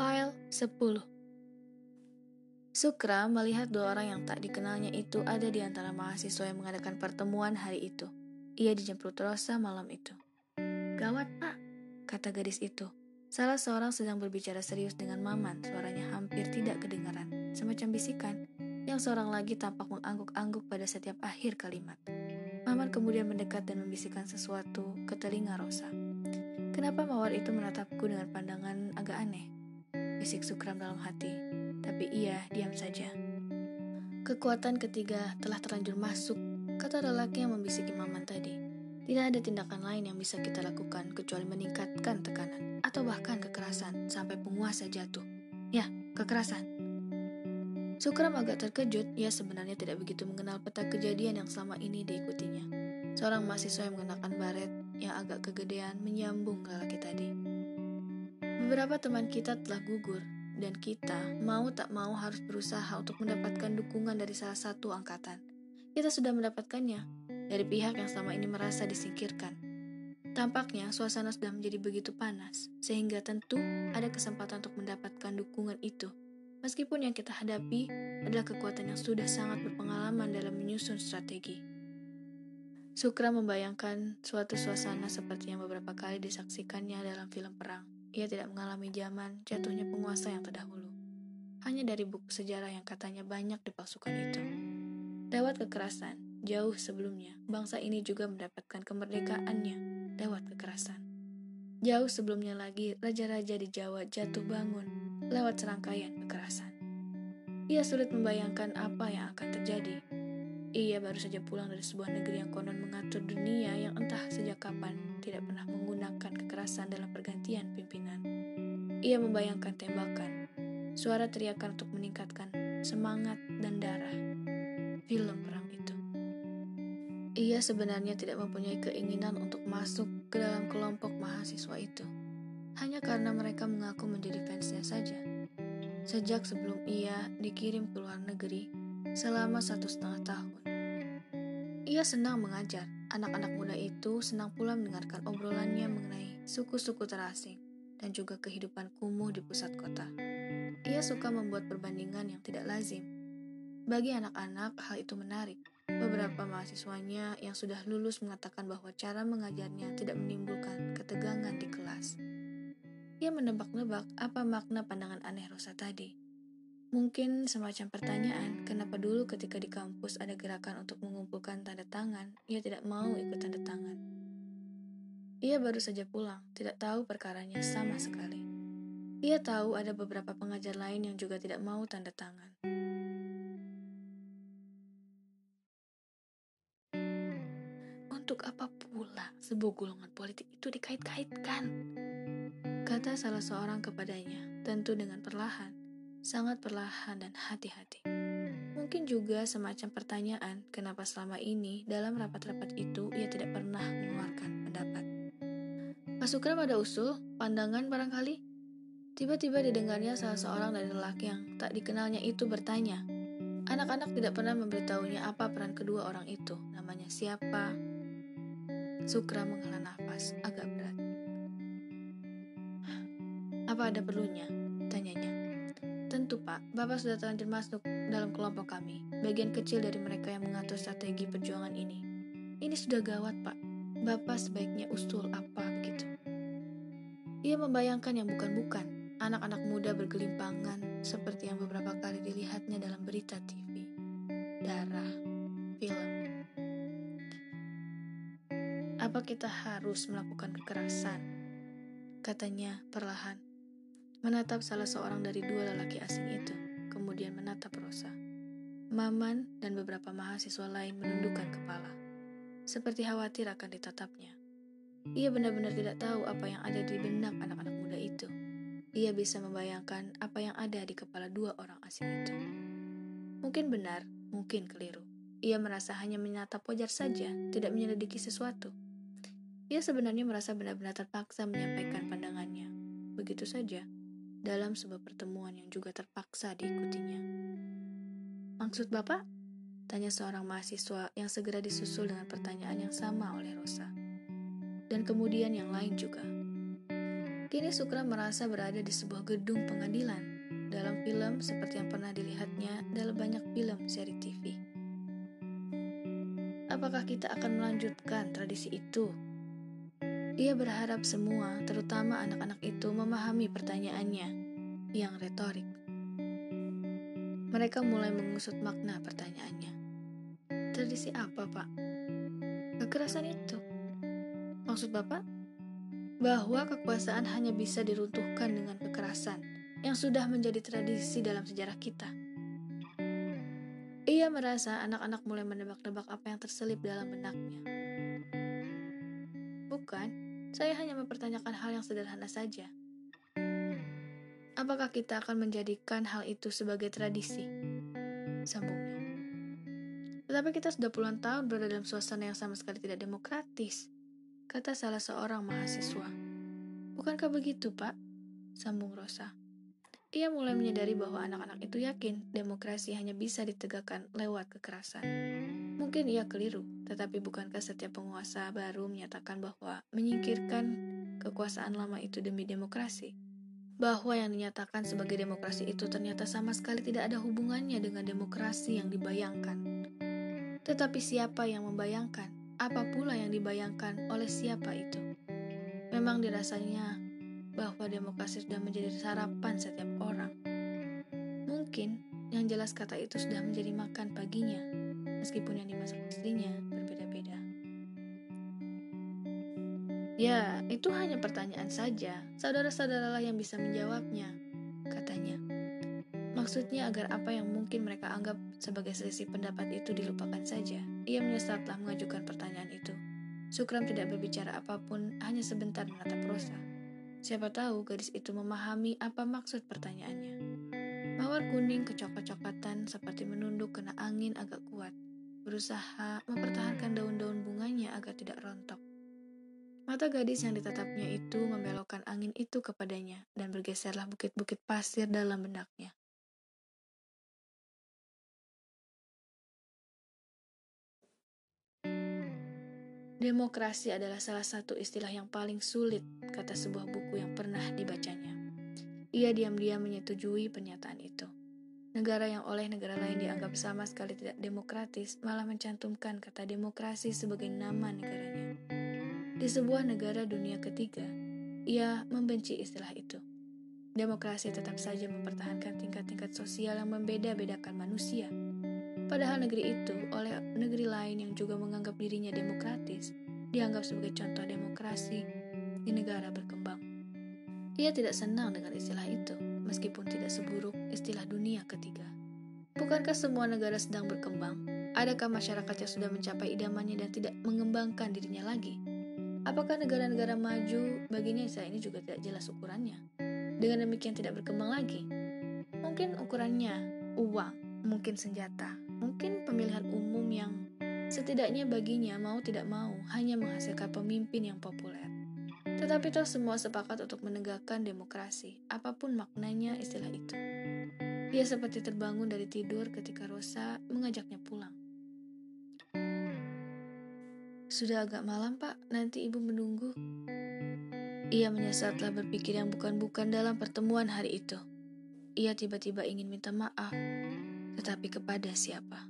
File 10 Sukra melihat dua orang yang tak dikenalnya itu ada di antara mahasiswa yang mengadakan pertemuan hari itu. Ia dijemput Rosa malam itu. Gawat pak, kata gadis itu. Salah seorang sedang berbicara serius dengan Maman, suaranya hampir tidak kedengaran, semacam bisikan, yang seorang lagi tampak mengangguk-angguk pada setiap akhir kalimat. Maman kemudian mendekat dan membisikkan sesuatu ke telinga Rosa. Kenapa mawar itu menatapku dengan pandangan agak aneh? Bisik Sukram dalam hati tapi ia diam saja. Kekuatan ketiga telah terlanjur masuk, kata lelaki yang membisiki Maman tadi. Tidak ada tindakan lain yang bisa kita lakukan kecuali meningkatkan tekanan atau bahkan kekerasan sampai penguasa jatuh. Ya, kekerasan. Sukram agak terkejut, ia sebenarnya tidak begitu mengenal peta kejadian yang selama ini diikutinya. Seorang mahasiswa yang mengenakan baret yang agak kegedean menyambung lelaki tadi. Beberapa teman kita telah gugur, dan kita mau tak mau harus berusaha untuk mendapatkan dukungan dari salah satu angkatan. Kita sudah mendapatkannya dari pihak yang selama ini merasa disingkirkan. Tampaknya suasana sudah menjadi begitu panas, sehingga tentu ada kesempatan untuk mendapatkan dukungan itu. Meskipun yang kita hadapi adalah kekuatan yang sudah sangat berpengalaman dalam menyusun strategi. Sukra membayangkan suatu suasana seperti yang beberapa kali disaksikannya dalam film perang ia tidak mengalami zaman jatuhnya penguasa yang terdahulu. Hanya dari buku sejarah yang katanya banyak dipalsukan itu. Lewat kekerasan, jauh sebelumnya, bangsa ini juga mendapatkan kemerdekaannya lewat kekerasan. Jauh sebelumnya lagi, raja-raja di Jawa jatuh bangun lewat serangkaian kekerasan. Ia sulit membayangkan apa yang akan terjadi ia baru saja pulang dari sebuah negeri yang konon mengatur dunia yang entah sejak kapan tidak pernah menggunakan kekerasan dalam pergantian pimpinan. Ia membayangkan tembakan, suara teriakan untuk meningkatkan semangat dan darah. Film perang itu. Ia sebenarnya tidak mempunyai keinginan untuk masuk ke dalam kelompok mahasiswa itu. Hanya karena mereka mengaku menjadi fansnya saja. Sejak sebelum ia dikirim ke luar negeri, selama satu setengah tahun. Ia senang mengajar. Anak-anak muda itu senang pula mendengarkan obrolannya mengenai suku-suku terasing dan juga kehidupan kumuh di pusat kota. Ia suka membuat perbandingan yang tidak lazim. Bagi anak-anak, hal itu menarik. Beberapa mahasiswanya yang sudah lulus mengatakan bahwa cara mengajarnya tidak menimbulkan ketegangan di kelas. Ia menebak-nebak apa makna pandangan aneh Rosa tadi. Mungkin semacam pertanyaan, kenapa dulu ketika di kampus ada gerakan untuk mengumpulkan tanda tangan, ia tidak mau ikut tanda tangan. Ia baru saja pulang, tidak tahu perkaranya sama sekali. Ia tahu ada beberapa pengajar lain yang juga tidak mau tanda tangan. Untuk apa pula sebuah golongan politik itu dikait-kaitkan? Kata salah seorang kepadanya, tentu dengan perlahan sangat perlahan dan hati-hati. Mungkin juga semacam pertanyaan kenapa selama ini dalam rapat-rapat itu ia tidak pernah mengeluarkan pendapat. Pak Sukram ada usul, pandangan barangkali? Tiba-tiba didengarnya salah seorang dari lelaki yang tak dikenalnya itu bertanya. Anak-anak tidak pernah memberitahunya apa peran kedua orang itu, namanya siapa. Sukra menghela nafas agak berat. Apa ada perlunya? Tanyanya. Tentu Pak, Bapak sudah terlanjur masuk dalam kelompok kami, bagian kecil dari mereka yang mengatur strategi perjuangan ini. Ini sudah gawat Pak, Bapak sebaiknya usul apa begitu. Ia membayangkan yang bukan-bukan, anak-anak muda bergelimpangan seperti yang beberapa kali dilihatnya dalam berita TV. Darah, film. Apa kita harus melakukan kekerasan? Katanya perlahan menatap salah seorang dari dua lelaki asing itu, kemudian menatap Rosa. Maman dan beberapa mahasiswa lain menundukkan kepala, seperti khawatir akan ditatapnya. Ia benar-benar tidak tahu apa yang ada di benak anak-anak muda itu. Ia bisa membayangkan apa yang ada di kepala dua orang asing itu. Mungkin benar, mungkin keliru. Ia merasa hanya menatap wajar saja, tidak menyelidiki sesuatu. Ia sebenarnya merasa benar-benar terpaksa menyampaikan pandangannya. Begitu saja dalam sebuah pertemuan yang juga terpaksa diikutinya. Maksud Bapak? Tanya seorang mahasiswa yang segera disusul dengan pertanyaan yang sama oleh Rosa. Dan kemudian yang lain juga. Kini Sukra merasa berada di sebuah gedung pengadilan dalam film seperti yang pernah dilihatnya dalam banyak film seri TV. Apakah kita akan melanjutkan tradisi itu? Ia berharap semua, terutama anak-anak itu, memahami pertanyaannya yang retorik. Mereka mulai mengusut makna pertanyaannya. Tradisi apa, Pak? Kekerasan itu. Maksud Bapak? Bahwa kekuasaan hanya bisa diruntuhkan dengan kekerasan yang sudah menjadi tradisi dalam sejarah kita. Ia merasa anak-anak mulai menebak-nebak apa yang terselip dalam benaknya. Bukan, saya hanya mempertanyakan hal yang sederhana saja. Apakah kita akan menjadikan hal itu sebagai tradisi? Sambungnya. Tetapi kita sudah puluhan tahun berada dalam suasana yang sama sekali tidak demokratis kata salah seorang mahasiswa. Bukankah begitu, Pak? Sambung Rosa. Ia mulai menyadari bahwa anak-anak itu yakin demokrasi hanya bisa ditegakkan lewat kekerasan. Mungkin ia keliru, tetapi bukankah setiap penguasa baru menyatakan bahwa menyingkirkan kekuasaan lama itu demi demokrasi? Bahwa yang dinyatakan sebagai demokrasi itu ternyata sama sekali tidak ada hubungannya dengan demokrasi yang dibayangkan. Tetapi siapa yang membayangkan? apa pula yang dibayangkan oleh siapa itu. Memang dirasanya bahwa demokrasi sudah menjadi sarapan setiap orang. Mungkin yang jelas kata itu sudah menjadi makan paginya, meskipun yang dimasak istrinya Ya, itu hanya pertanyaan saja. Saudara-saudaralah yang bisa menjawabnya, katanya. Maksudnya agar apa yang mungkin mereka anggap sebagai selisih pendapat itu dilupakan saja. Ia menyesal telah mengajukan pertanyaan itu. Sukram tidak berbicara apa pun, hanya sebentar menatap Rosa. Siapa tahu gadis itu memahami apa maksud pertanyaannya. Mawar kuning kecoklat-coklatan seperti menunduk kena angin agak kuat, berusaha mempertahankan daun-daun bunganya agar tidak rontok. Mata gadis yang ditatapnya itu membelokkan angin itu kepadanya dan bergeserlah bukit-bukit pasir dalam benaknya. Demokrasi adalah salah satu istilah yang paling sulit, kata sebuah buku yang pernah dibacanya. Ia diam-diam menyetujui pernyataan itu. Negara yang oleh negara lain dianggap sama sekali tidak demokratis, malah mencantumkan kata demokrasi sebagai nama negaranya. Di sebuah negara dunia ketiga, ia membenci istilah itu. Demokrasi tetap saja mempertahankan tingkat-tingkat sosial yang membeda-bedakan manusia Padahal negeri itu oleh negeri lain yang juga menganggap dirinya demokratis dianggap sebagai contoh demokrasi di negara berkembang. Ia tidak senang dengan istilah itu, meskipun tidak seburuk istilah dunia ketiga. Bukankah semua negara sedang berkembang? Adakah masyarakat yang sudah mencapai idamannya dan tidak mengembangkan dirinya lagi? Apakah negara-negara maju baginya istilah ini juga tidak jelas ukurannya? Dengan demikian tidak berkembang lagi. Mungkin ukurannya uang, mungkin senjata, Mungkin pemilihan umum yang setidaknya baginya mau tidak mau hanya menghasilkan pemimpin yang populer. Tetapi toh semua sepakat untuk menegakkan demokrasi, apa pun maknanya istilah itu. Ia seperti terbangun dari tidur ketika Rosa mengajaknya pulang. Sudah agak malam, Pak. Nanti ibu menunggu. Ia menyesal telah berpikir yang bukan-bukan dalam pertemuan hari itu. Ia tiba-tiba ingin minta maaf, tetapi kepada siapa?